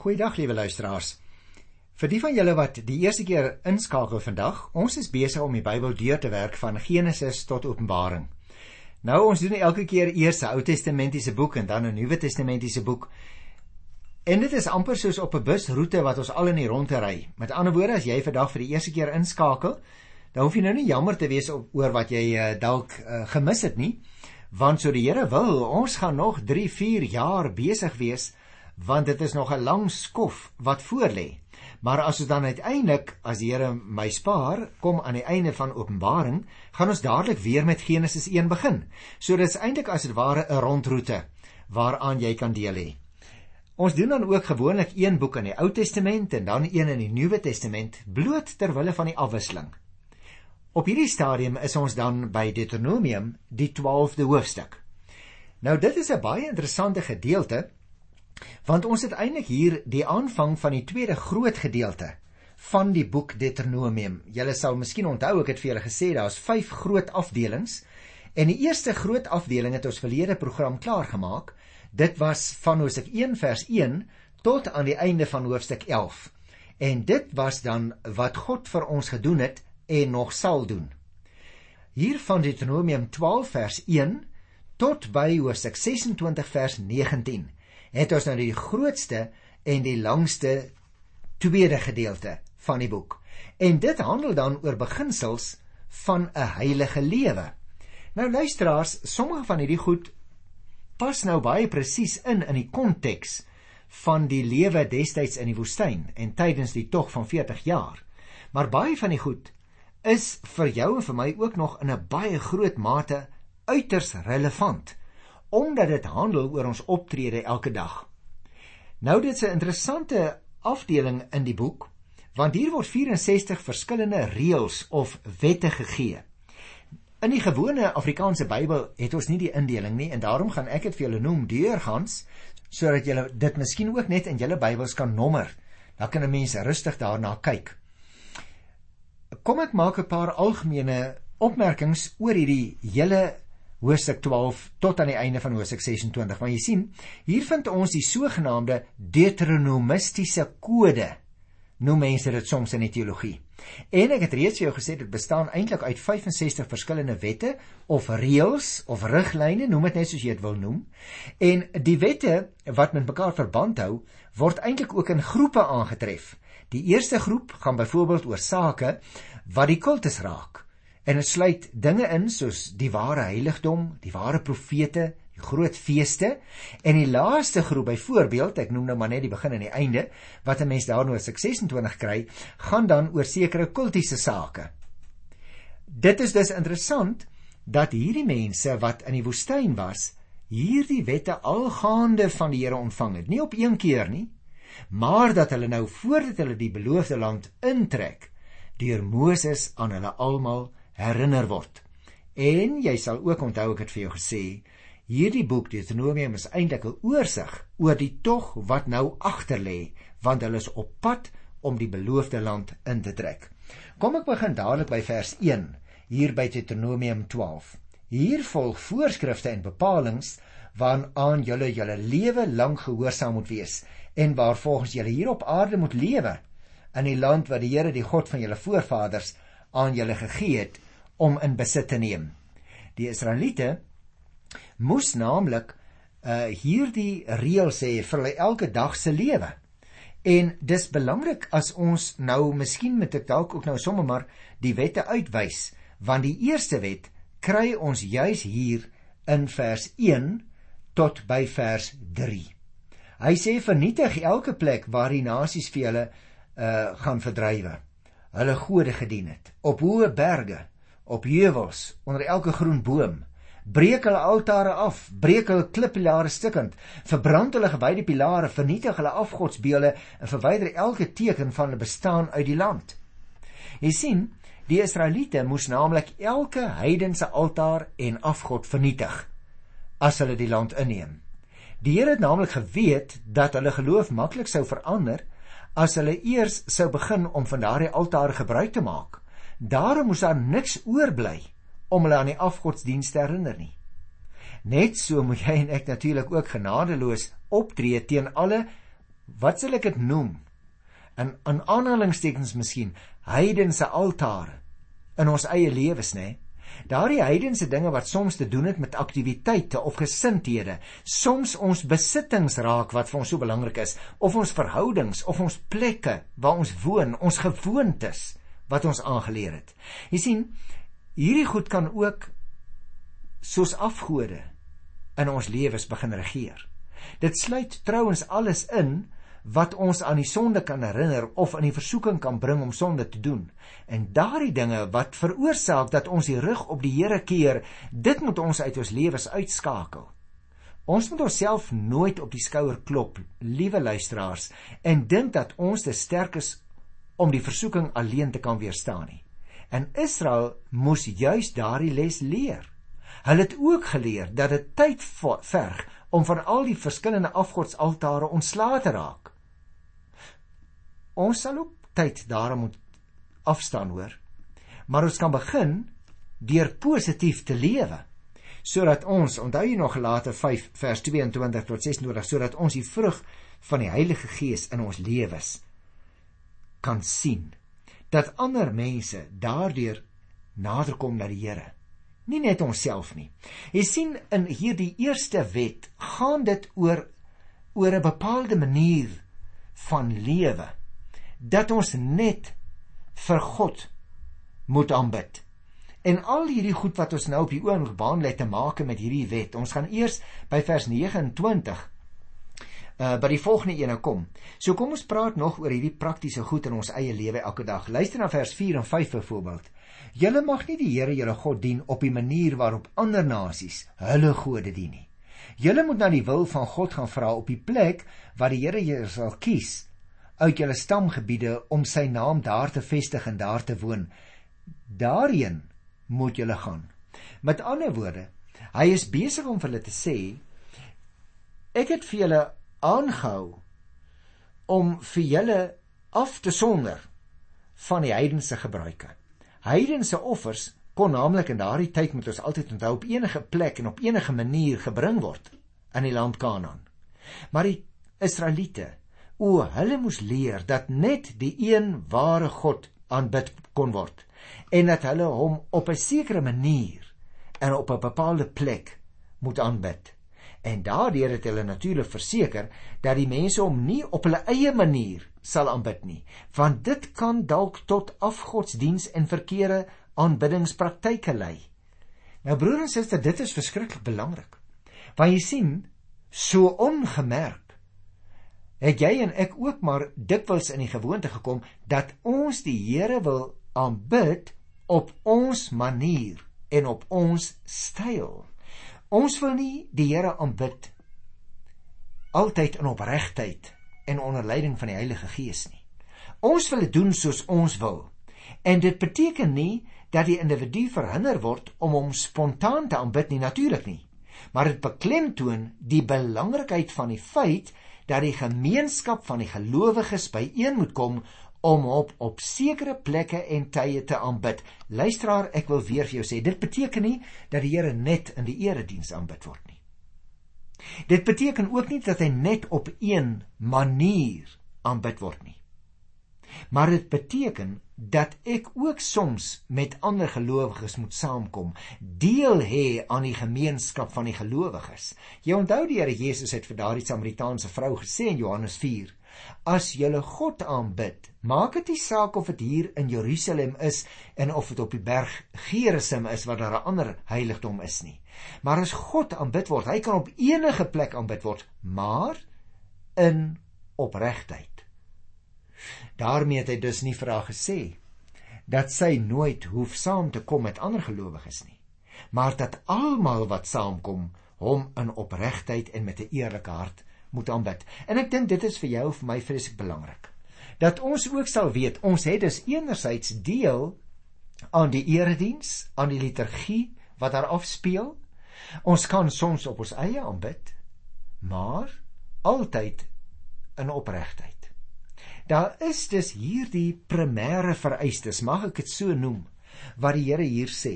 Goeiedag liewe luisteraars. Vir die van julle wat die eerste keer inskakel vandag, ons is besig om die Bybel deur te werk van Genesis tot Openbaring. Nou ons doen elke keer eers 'n Ou Testamentiese boek en dan 'n Nuwe Testamentiese boek. En dit is amper soos op 'n busroete wat ons al in die rondte ry. Met ander woorde, as jy vandag vir die eerste keer inskakel, dan hoef jy nou nie jammer te wees oor wat jy uh, dalk uh, gemis het nie, want so die Here wil, ons gaan nog 3, 4 jaar besig wees want dit is nog 'n lang skof wat voorlê. Maar as ons dan uiteindelik as die Here my spaar, kom aan die einde van Openbaring, gaan ons dadelik weer met Genesis 1 begin. So dit is eintlik as dit ware 'n rondroete waaraan jy kan deel hê. Ons doen dan ook gewoonlik een boek in die Ou Testament en dan een in die Nuwe Testament bloot ter wille van die afwisseling. Op hierdie stadium is ons dan by Deuteronomium, die 12de hoofstuk. Nou dit is 'n baie interessante gedeelte Want ons het eintlik hier die aanvang van die tweede groot gedeelte van die boek Deuteronomium. Julle sal miskien onthou ek het vir julle gesê daar's 5 groot afdelings en die eerste groot afdeling het ons verlede program klaar gemaak. Dit was van Hoofstuk 1 vers 1 tot aan die einde van hoofstuk 11. En dit was dan wat God vir ons gedoen het en nog sal doen. Hier van Deuteronomium 12 vers 1 tot by hoofstuk 26 vers 19 het ons nou die grootste en die langste tweede gedeelte van die boek. En dit handel dan oor beginsels van 'n heilige lewe. Nou luisteraars, sommige van hierdie goed pas nou baie presies in in die konteks van die lewe destyds in die woestyn en tydens die tog van 40 jaar. Maar baie van die goed is vir jou en vir my ook nog in 'n baie groot mate uiters relevant omdat dit handel oor ons optrede elke dag. Nou dit is 'n interessante afdeling in die boek want hier word 64 verskillende reëls of wette gegee. In die gewone Afrikaanse Bybel het ons nie die indeling nie en daarom gaan ek dit vir julle noem deurgangs sodat julle dit miskien ook net in julle Bybels kan nommer. Dan kan 'n mens rustig daarna kyk. Kom ek maak 'n paar algemene opmerkings oor hierdie hele hoofstuk 12 tot aan die einde van hoofstuk 26. Maar jy sien, hier vind ons die sogenaamde Deuteronomistiese kode. Noem mense dit soms in die teologie. En ek het reeds vir jou gesê dit bestaan eintlik uit 65 verskillende wette of reëls of riglyne, noem dit net soos jy dit wil noem. En die wette wat met mekaar verband hou, word eintlik ook in groepe aangetref. Die eerste groep gaan byvoorbeeld oor sake wat die kultus raak en dit sluit dinge in soos die ware heiligdom, die ware profete, die groot feeste en die laaste groep byvoorbeeld, ek noem nou maar net die begin en die einde, wat 'n mens daaroor 26 kry, gaan dan oor sekere kultiese sake. Dit is dus interessant dat hierdie mense wat in die woestyn was, hierdie wette algaande van die Here ontvang het, nie op een keer nie, maar dat hulle nou voordat hulle die beloofde land intrek, deur Moses aan hulle almal herinner word. En jy sal ook onthou ek het vir jou gesê, hierdie boek Deuteronomium is eintlik 'n oorsig oor die tog wat nou agter lê, want hulle is op pad om die beloofde land in te trek. Kom ek begin dadelik by vers 1 hier by Deuteronomium 12. Hier volg voorskrifte en bepalinge waaraan julle julle lewe lank gehoorsaam moet wees en waarvolgens julle hier op aarde moet lewe in die land wat die Here die God van julle voorvaders aan julle gegee het om in besit te neem. Die Israeliete moes naamlik uh hierdie reëls hê vir hulle elke dag se lewe. En dis belangrik as ons nou miskien met ek dalk ook nou sommer maar die wette uitwys, want die eerste wet kry ons juis hier in vers 1 tot by vers 3. Hy sê vernietig elke plek waar die nasies vir julle uh gaan verdrywe. Hulle gode gedien het op hoë berge op heuwels onder elke groen boom. Breek hulle altare af breek hulle klippilare stukkend verbrand hulle gewyde pilare vernietig hulle afgodsbeelde en verwyder elke teken van hulle bestaan uit die land. Jy sien die israeliete moes naamlik elke heidense altaar en afgod vernietig as hulle die land inneem. Die Here het naamlik geweet dat hulle geloof maklik sou verander as hulle eers sou begin om van daardie altare gebruik te maak Daarom moes daar niks oorbly om hulle aan die afgodsdienst te herinner nie. Net so moet jy en ek natuurlik ook genadeloos optree teen alle wat sal ek dit noem? In in aanhalingstekens miskien heidense altare in ons eie lewens, né? Daardie heidense dinge wat soms te doen het met aktiwiteite of gesindhede, soms ons besittings raak wat vir ons so belangrik is, of ons verhoudings of ons plekke waar ons woon, ons gewoontes wat ons aangeleer het. Jy sien, hierdie goed kan ook soos afgode in ons lewens begin regeer. Dit sluit trouens alles in wat ons aan die sonde kan herinner of in die versoeking kan bring om sonde te doen. En daardie dinge wat veroorsaak dat ons die rug op die Here keer, dit moet ons uit ons lewens uitskakel. Ons moet onsself nooit op die skouer klop, liewe luisteraars, en dink dat ons te sterk is om die versoeking alleen te kan weerstaan nie. En Israel moes juis daardie les leer. Hulle het ook geleer dat dit tyd verg om van al die verskillende afgodsaltare ontslae te raak. Ons sal ook tyd daarom moet afstaan hoor. Maar ons kan begin deur positief te lewe sodat ons onthou jy nog Galate 5 vers 22 tot 26 sodat ons die vrug van die Heilige Gees in ons lewens kan sien dat ander mense daardeur naderkom na die Here nie net onsself nie jy sien in hierdie eerste wet gaan dit oor oor 'n bepaalde manier van lewe dat ons net vir God moet aanbid. En al hierdie goed wat ons nou op die oomblik behandel het te maak met hierdie wet. Ons gaan eers by vers 29 uh by die volgende ene kom. So kom ons praat nog oor hierdie praktiese goed in ons eie lewe elke dag. Luister na vers 4 en 5 byvoorbeeld. Julle mag nie die Here julle God dien op die manier waarop ander nasies hulle gode dien nie. Julle moet na die wil van God gaan vra op die plek waar die Here julle sal kies uit julle stamgebiede om sy naam daar te vestig en daar te woon. Daarheen moet julle gaan. Met ander woorde, hy is besig om vir hulle te sê ek het vir julle aangehou om vir julle af te sonder van die heidense gebruike. Heidense offers kon naamlik in daardie tyd moet ons altyd onthou op enige plek en op enige manier gebring word in die land Kanaan. Maar die Israeliete O, hulle moes leer dat net die een ware God aanbid kon word en dat hulle hom op 'n sekere manier en op 'n bepaalde plek moet aanbid. En daardeur het hulle natuurlik verseker dat die mense hom nie op hulle eie manier sal aanbid nie, want dit kan dalk tot afgodsdiens en verkeerde aanbiddingspraktyke lei. Nou broer en suster, dit is verskriklik belangrik. Want jy sien, so ongemerk het jy en ek ook maar dikwels in die gewoonte gekom dat ons die Here wil aanbid op ons manier en op ons styl. Ons wil nie die Here aanbid altyd in opregtheid en onder leiding van die Heilige Gees nie. Ons wil dit doen soos ons wil. En dit beteken nie dat die individu verhinder word om hom spontaan te aanbid nie natuurlik nie. Maar dit beklemtoon die belangrikheid van die feit dat die gemeenskap van die gelowiges byeen moet kom om op op sekere plekke en tye te aanbid. Luisteraar, ek wil weer vir jou sê, dit beteken nie dat die Here net in die erediens aanbid word nie. Dit beteken ook nie dat hy net op een manier aanbid word nie. Maar dit beteken dat ek ook soms met ander gelowiges moet saamkom, deel hê aan die gemeenskap van die gelowiges. Jy onthou die Here Jesus het vir daardie Samaritaanse vrou gesê in Johannes 4: As jy God aanbid, maak dit nie saak of dit hier in Jerusalem is en of dit op die berg Gerizim is waar daar 'n ander heiligdom is nie. Maar as God aanbid word, hy kan op enige plek aanbid word, maar in opregtheid daarmee het hy dus nie haar gesê dat sy nooit hoef saam te kom met ander gelowiges nie maar dat almal wat saamkom hom in opregtheid en met 'n eerlike hart moet aanbid. En ek dink dit is vir jou of vir my vreeslik belangrik. Dat ons ook sal weet ons het dus enerzijds deel aan die erediens aan die liturgie wat daar afspeel. Ons kan soms op ons eie aanbid maar altyd in opregtheid Daar is dus hierdie primêre vereistes, mag ek dit so noem, wat die Here hier sê.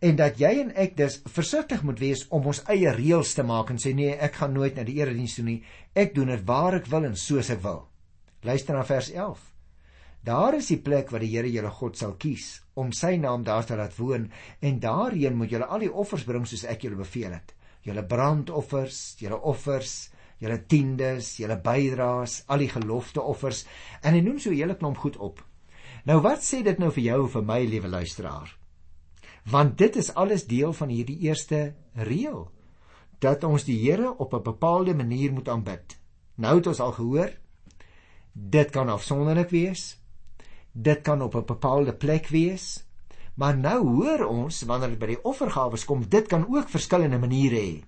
En dat jy en ek dus versigtig moet wees om ons eie reëls te maak en sê nee, ek gaan nooit na die erediens toe nie. Ek doen dit waar ek wil en soos ek wil. Luister na vers 11. Daar is die plek waar die Here julle God sal kies om sy naam daar te laat woon en daarheen moet julle al die offers bring soos ek julle beveel het. Julle brandoffers, julle offers, julle tiendes, julle bydraes, al die gelofteoffers en hy noem so 'n hele klomp goed op. Nou wat sê dit nou vir jou of vir my liewe luisteraar? Want dit is alles deel van hierdie eerste reël dat ons die Here op 'n bepaalde manier moet aanbid. Nou het ons al gehoor dit kan afsonderlik wees. Dit kan op 'n bepaalde plek wees. Maar nou hoor ons wanneer dit by die offergawe kom, dit kan ook verskillende maniere hê.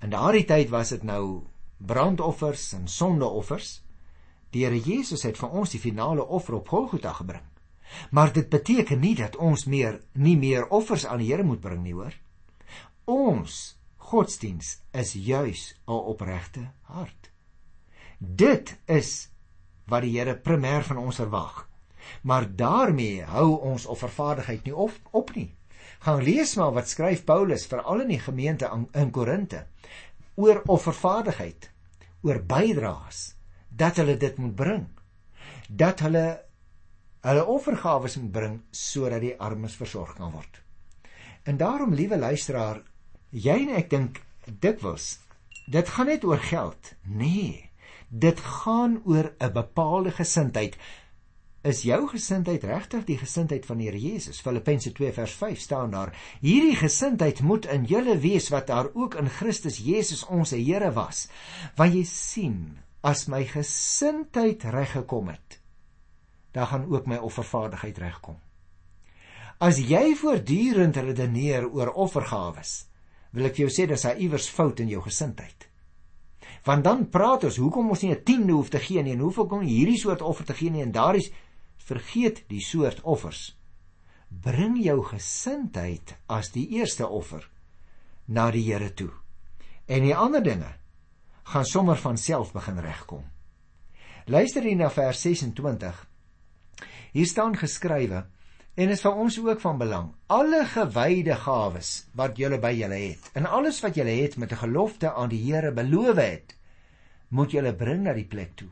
In daardie tyd was dit nou brandoffers en sondeoffers. Die Here Jesus het vir ons die finale offer op Golgotha gebring. Maar dit beteken nie dat ons meer nie meer offers aan die Here moet bring nie, hoor. Ons godsdiens is juis 'n opregte hart. Dit is wat die Here primêr van ons verwag. Maar daarmee hou ons offervaardigheid nie op, op nie. Gaan lees maar wat skryf Paulus veral in die gemeente in Korinte oor offervaardigheid, oor bydraes dat hulle dit moet bring. Dat hulle hulle offergawes moet bring sodat die armes versorg kan word. En daarom liewe luisteraar, jy en ek dink dikwels dit gaan net oor geld. Nee, dit gaan oor 'n bepaalde gesindheid is jou gesindheid regtig die gesindheid van die Here Jesus? Filippense 2 vers 5 staan daar: Hierdie gesindheid moet in julle wees wat daar ook in Christus Jesus ons Here was. Want jy sien, as my gesindheid reggekom het, dan gaan ook my offervaardigheid regkom. As jy voortdurend redeneer oor offergawes, wil ek vir jou sê dis 'n iewers fout in jou gesindheid. Want dan praat ons hoekom ons nie 'n tiende hoef te gee nie en hoeveel kom hierdie soort offer te gee nie en daar is vergeet die soort offers. Bring jou gesindheid as die eerste offer na die Here toe. En die ander dinge gaan sommer van self begin regkom. Luister hier na vers 26. Hier staan geskrywe en is vir ons ook van belang. Alle gewyde gawes wat julle by julle het en alles wat julle het met 'n gelofte aan die Here beloof het, moet julle bring na die plek toe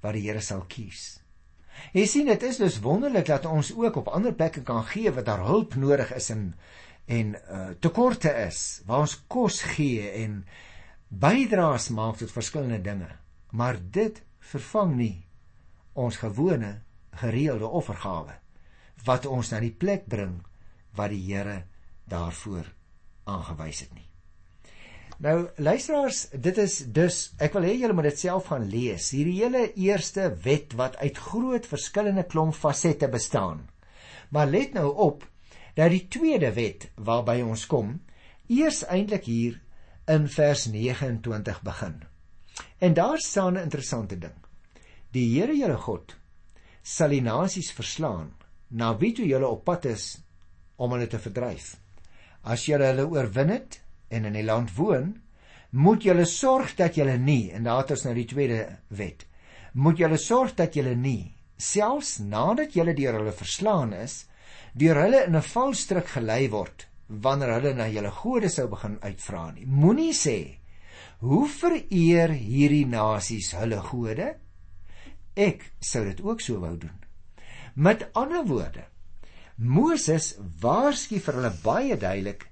waar die Here sal kies. Jy sien dit is dus wonderlik dat ons ook op ander plekke kan gee wat daar hulp nodig is en en uh, tekorte is waar ons kos gee en bydraes maak tot verskillende dinge. Maar dit vervang nie ons gewone gereelde offergawe wat ons na die plek bring wat die Here daarvoor aangewys het nie. Nou luisteraars, dit is dus ek wil hê julle moet dit self gaan lees. Hierdie hele eerste wet wat uit groot verskillende klomp fasette bestaan. Maar let nou op dat die tweede wet waarby ons kom, eers eintlik hier in vers 29 begin. En daar staan 'n interessante ding. Die Here julle God sal die nasies verslaan na wie toe julle op pad is om hulle te verdryf. As julle hulle oorwin het, en in die land woon, moet julle sorg dat julle nie en daar het ons nou die tweede wet. Moet julle sorg dat julle nie selfs nadat julle deur hulle verslaan is, deur hulle in 'n valstrik gelei word wanneer hulle na julle gode sou begin uitvra nie. Moenie sê hoe vereer hierdie nasies hulle gode? Ek sou dit ook so wou doen. Met ander woorde, Moses waarsku vir hulle baie duidelik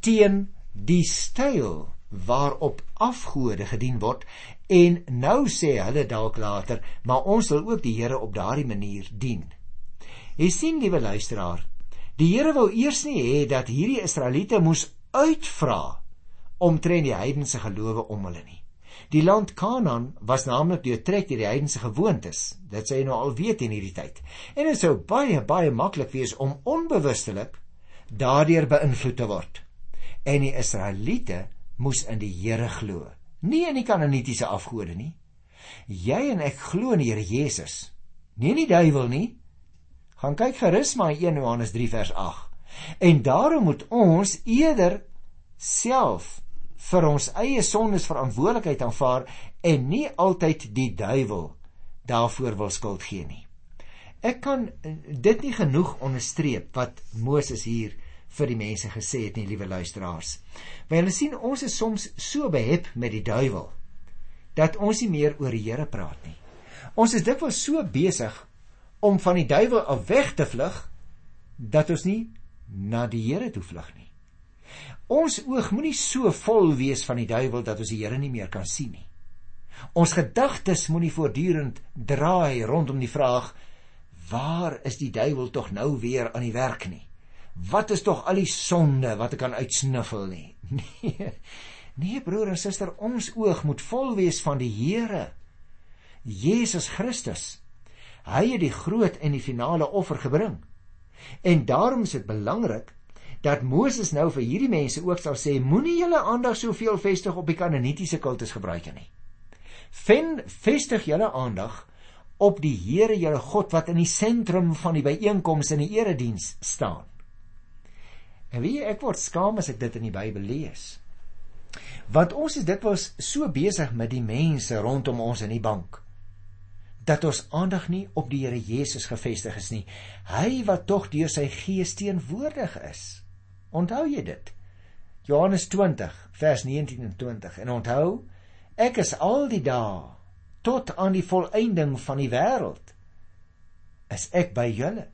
teen die styl waarop afgode gedien word en nou sê hulle dalk later maar ons wil ook die Here op daardie manier dien. Jy sien liewe luisteraar, die Here wou eers nie hê dat hierdie Israeliete moes uitvra omtrent die heidense gelowe om hulle nie. Die land Kanaan was naamlik deurtrek deur die heidense gewoontes. Dit sê jy nou al weet in hierdie tyd. En dit sou baie baie maklik wees om onbewustelik daardeur beïnvloed te word en die Israeliete moes in die Here glo, nie in die Kanaanitiese afgode nie. Jy en ek glo in die Here Jesus, nie in die duiwel nie. Gaan kyk gerus maar in 1 Johannes 3 vers 8. En daarom moet ons eerder self vir ons eie sondes verantwoordelikheid aanvaar en nie altyd die duiwel daarvoor wil skuld gee nie. Ek kan eh, dit nie genoeg onderstreep wat Moses hier vir die mense gesê het nie, liewe luisteraars. Want hulle sien ons is soms so behep met die duiwel dat ons nie meer oor die Here praat nie. Ons is dikwels so besig om van die duiwel af weg te vlug dat ons nie na die Here toe vlug nie. Ons oog moenie so vol wees van die duiwel dat ons die Here nie meer kan sien nie. Ons gedagtes moenie voortdurend draai rondom die vraag waar is die duiwel tog nou weer aan die werk nie? Wat is tog al die sonde wat ek kan uitsniffel nie? Nee. Nee broer en suster, ons oog moet vol wees van die Here. Jesus Christus. Hy het die groot en die finale offer gebring. En daarom is dit belangrik dat Moses nou vir hierdie mense ook sal sê moenie julle aandag soveel vestig op die kanonitiese kultus gebruik nie. Fen vestig julle aandag op die Here julle God wat in die sentrum van die byeenkoms in die erediens staan. En wie ek word skaam as ek dit in die Bybel lees. Want ons is dikwels so besig met die mense rondom ons in die bank dat ons aandag nie op die Here Jesus gefestig is nie. Hy wat tog deur sy Gees teenwoordig is. Onthou jy dit? Johannes 20 vers 19 en 20. En onthou, ek is al die dae tot aan die volëinding van die wêreld is ek by julle.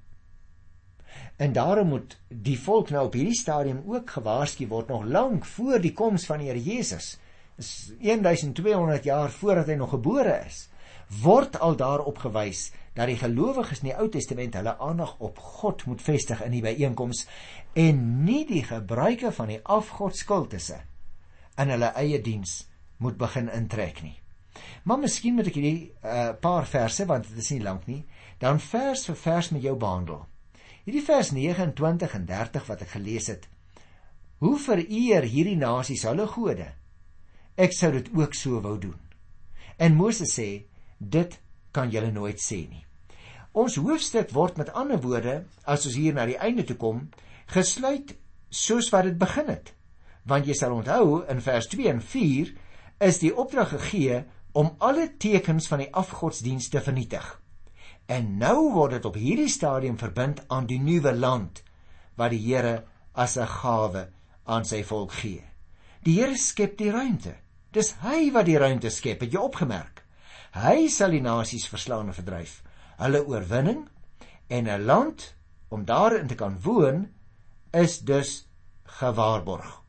En daarom moet die volk nou op hierdie stadium ook gewaarsku word nog lank voor die koms van die Here Jesus. Dis 1200 jaar voordat hy nog gebore is. Word al daarop gewys dat die gelowiges in die Ou Testament hulle aandag op God moet vestig in die byeenkoms en nie die gebruike van die afgodskultusse in hulle eie diens moet begin intrek nie. Maar miskien moet ek hierdie uh, paar verse want dit is nie lank nie, dan vers vir vers met jou behandel. Hierdie vers 29 en 30 wat ek gelees het. Hoe vereer hierdie nasies hulle gode? Ek sou dit ook so wou doen. En Moses sê, dit kan julle nooit sê nie. Ons hoofstuk word met ander woorde, as ons hier na die einde toe kom, gesluit soos wat dit begin het. Want jy sal onthou in vers 2 en 4 is die opdrag gegee om alle tekens van die afgodsdienste te vernietig. En nou word dit op hierdie stadium verbind aan die nuwe land wat die Here as 'n gawe aan sy volk gee. Die Here skep die ruimte. Dis hy wat die ruimte skep, het jy opgemerk? Hy sal die nasies verslaan en verdryf hulle oorwinning en 'n land om daarin te kan woon is dus gewaarborg.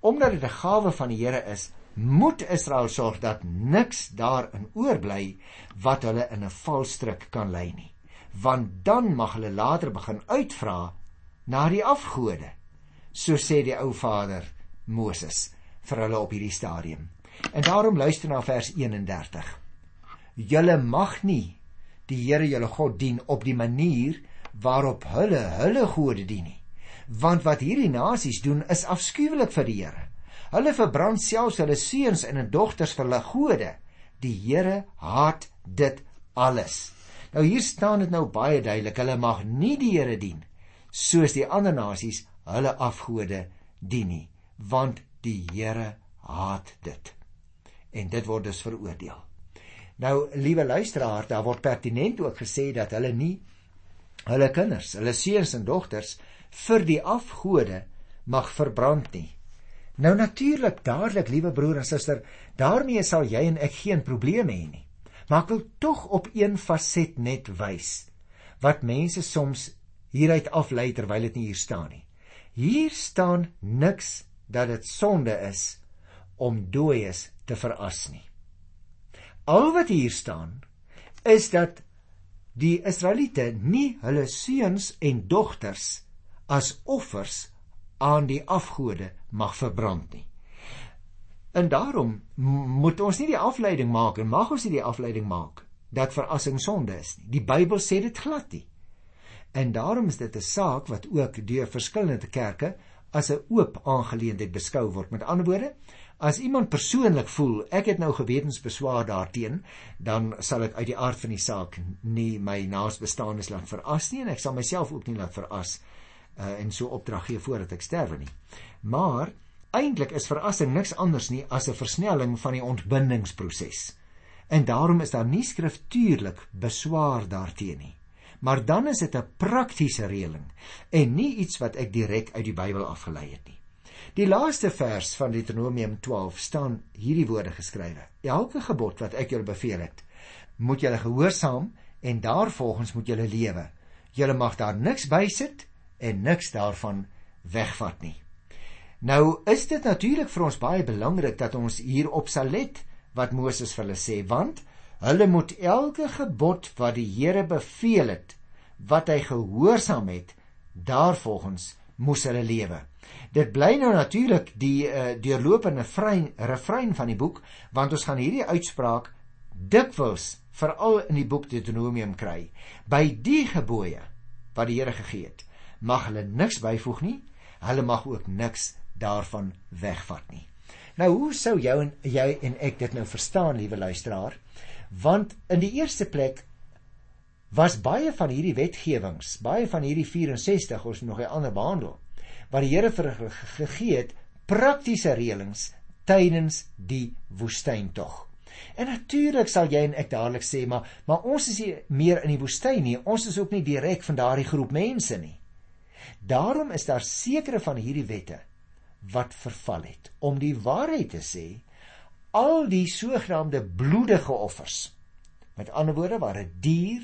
Omdat dit 'n gawe van die Here is, moet Israel sorg dat niks daarin oorbly wat hulle in 'n valstrik kan lei nie. Want dan mag hulle later begin uitvra na die afgode. So sê die ou vader Moses vir hulle op hierdie stadium. En daarom luister na vers 31. Julle mag nie die Here julle God dien op die manier waarop hulle hulle gode dien nie. Want wat hierdie nasies doen is afskuwelik vir die Here. Hulle verbrand selfs hulle seuns en dogters vir hulle gode. Die Here haat dit alles. Nou hier staan dit nou baie duidelik, hulle mag nie die Here dien soos die ander nasies hulle afgode dien nie, want die Here haat dit. En dit word dus veroordeel. Nou, liewe luisteraar, daar word pertinent ook gesê dat hulle nie hulle kinders, hulle seuns en dogters vir die afgode mag verbrand nie. Nou natuurlik, dadelik, liewe broer en suster, daarmee sal jy en ek geen probleme hê nie. Maar ek wil tog op een faset net wys wat mense soms hieruit aflei terwyl dit nie hier staan nie. Hier staan niks dat dit sonde is om dooies te veras nie. Al wat hier staan is dat die Israeliete nie hulle seuns en dogters as offers aan die afgode mag verbrand nie. En daarom moet ons nie die afleiding maak en mag ons nie die afleiding maak dat verassing sonde is nie. Die Bybel sê dit glad nie. En daarom is dit 'n saak wat ook deur verskillende kerke as 'n oop aangeleentheid beskou word. Met ander woorde, As iemand persoonlik voel ek het nou gewetensbeswaar daarteen, dan sal ek uit die aard van die saak nie my naasbestaanes laat veras nie en ek sal myself ook nie laat veras uh, en so opdrag gee voordat ek sterwe nie. Maar eintlik is verassing niks anders nie as 'n versnelling van die ontbindingsproses. En daarom is daar nie skriftuurlik beswaar daarteen nie. maar dan is dit 'n praktiese reëling en nie iets wat ek direk uit die Bybel afgelei het nie. Die laaste vers van Deuteronomium 12 staan hierdie woorde geskrywe: Elke gebod wat ek julle beveel het, moet julle gehoorsaam en daarvolgens moet julle lewe. Julle mag daar niks bysit en niks daarvan wegvat nie. Nou is dit natuurlik vir ons baie belangrik dat ons hierop sal let wat Moses vir hulle sê, want Hulle moet elke gebod wat die Here beveel het, wat hy gehoorsaam het, daarvolgens moes hulle lewe. Dit bly nou natuurlik die uh, deurlopende refrein, refrein van die boek, want ons gaan hierdie uitspraak dikwels veral in die boek Deuteronomium kry. By die gebooie wat die Here gegee het, mag hulle niks byvoeg nie. Hulle mag ook niks daarvan wegvat nie. Nou hoe sou jou en jy en ek dit nou verstaan, liewe luisteraar? want in die eerste plek was baie van hierdie wetgewings, baie van hierdie 64 ons nog 'n ander behandel, wat die Here vir gegee het praktiese reëlings tydens die woestyntog. En natuurlik sal jy en ek dadelik sê, maar maar ons is nie meer in die woestyn nie. Ons is ook nie direk van daardie groep mense nie. Daarom is daar sekere van hierdie wette wat verval het. Om die waarheid te sê, al die sogenaamde bloedige offers. Met ander woorde waar 'n die dier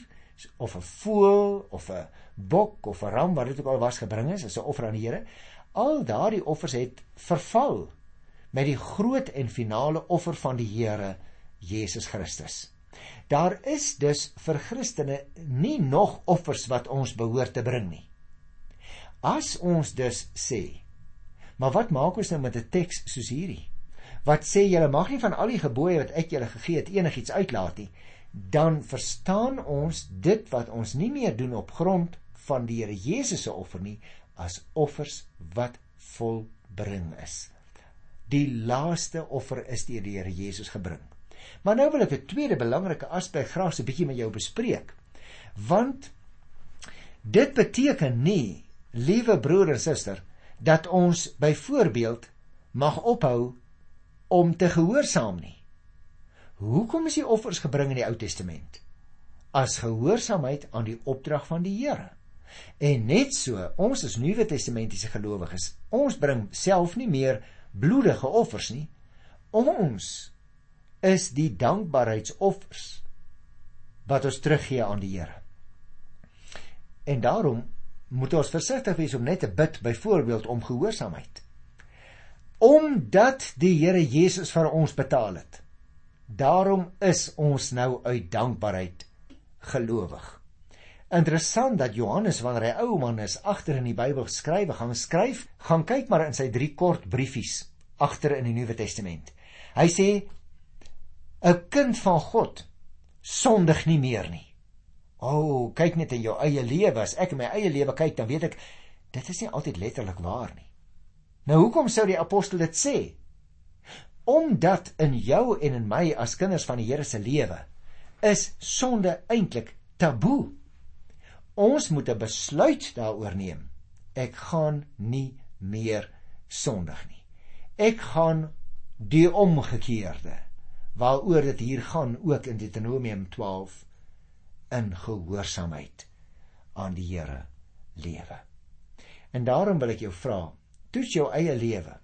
of 'n voël of 'n bok of 'n ram wat dit ook al was gebring is as 'n offer aan die Here, al daardie offers het verval met die groot en finale offer van die Here Jesus Christus. Daar is dus vir Christene nie nog offers wat ons behoort te bring nie. As ons dus sê, maar wat maak ons nou met 'n teks soos hierdie? wat sê julle mag nie van al die gebooie wat ek julle gegee het enigiets uitlaat nie, dan verstaan ons dit wat ons nie meer doen op grond van die Here Jesus se offer nie as offers wat volbring is. Die laaste offer is deur die Here Jesus gebring. Maar nou wil ek 'n tweede belangrike aspek graag so 'n bietjie met jou bespreek. Want dit beteken nie, liewe broer en suster, dat ons byvoorbeeld mag ophou om te gehoorsaam nie. Hoekom is die offers gebring in die Ou Testament? As gehoorsaamheid aan die opdrag van die Here. En net so, ons as Nuwe Testamentiese gelowiges, ons bring self nie meer bloedige offers nie. Ons is die dankbaarheidsoffers wat ons teruggee aan die Here. En daarom moet ons versigtig wees om net te bid byvoorbeeld om gehoorsaamheid omdat die Here Jesus vir ons betaal het. Daarom is ons nou uit dankbaarheid gelowig. Interessant dat Johannes wanneer hy ou man is agter in die Bybel skrywe gaan skryf, gaan kyk maar in sy drie kort briefies agter in die Nuwe Testament. Hy sê 'n kind van God sondig nie meer nie. O, oh, kyk net in jou eie lewe, as ek in my eie lewe kyk, dan weet ek dit is nie altyd letterlik waar nie. Nou hoekom sou die apostel dit sê? Omdat in jou en in my as kinders van die Here se lewe is sonde eintlik taboe. Ons moet 'n besluit daaroor neem. Ek gaan nie meer sondig nie. Ek gaan die omgekeerde waaroor dit hier gaan ook in Deuteronomium 12 in gehoorsaamheid aan die Here lewe. En daarom wil ek jou vra, toets jou eie lewe.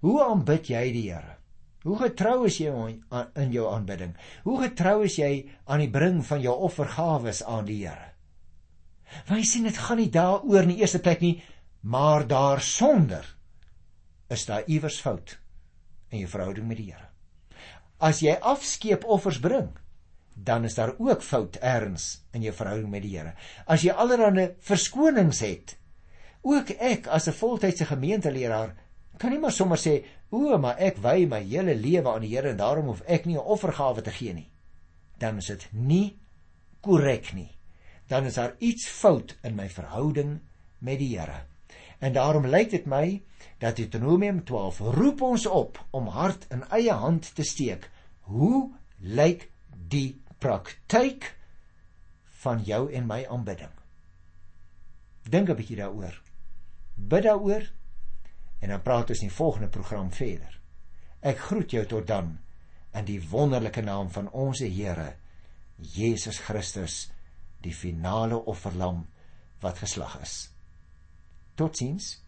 Hoe aanbid jy die Here? Hoe getrou is jy in jou aanbidding? Hoe getrou is jy aan die bring van jou offergawes aan die Here? Wy sien dit gaan nie daaroor in die eerste plek nie, maar daarsonder is daar iewers fout in jou verhouding met die Here. As jy afskeep offers bring, dan is daar ook fout erns in jou verhouding met die Here. As jy allerlei verskonings het, Ook ek as 'n voltydse gemeenteleraar kan nie maar sommer sê, "O, maar ek wy my hele lewe aan die Here en daarom hoef ek nie 'n offergawe te gee nie." Dan is dit nie korrek nie. Dan is daar iets fout in my verhouding met die Here. En daarom lyk dit my dat Deuteronomium 12 roep ons op om hart in eie hand te steek. Hoe lyk die praktyk van jou en my aanbidding? Dink 'n bietjie daaroor bid daaroor en dan praat ons in die volgende program verder. Ek groet jou tot dan in die wonderlike naam van ons Here Jesus Christus die finale offerlam wat geslag is. Totsiens.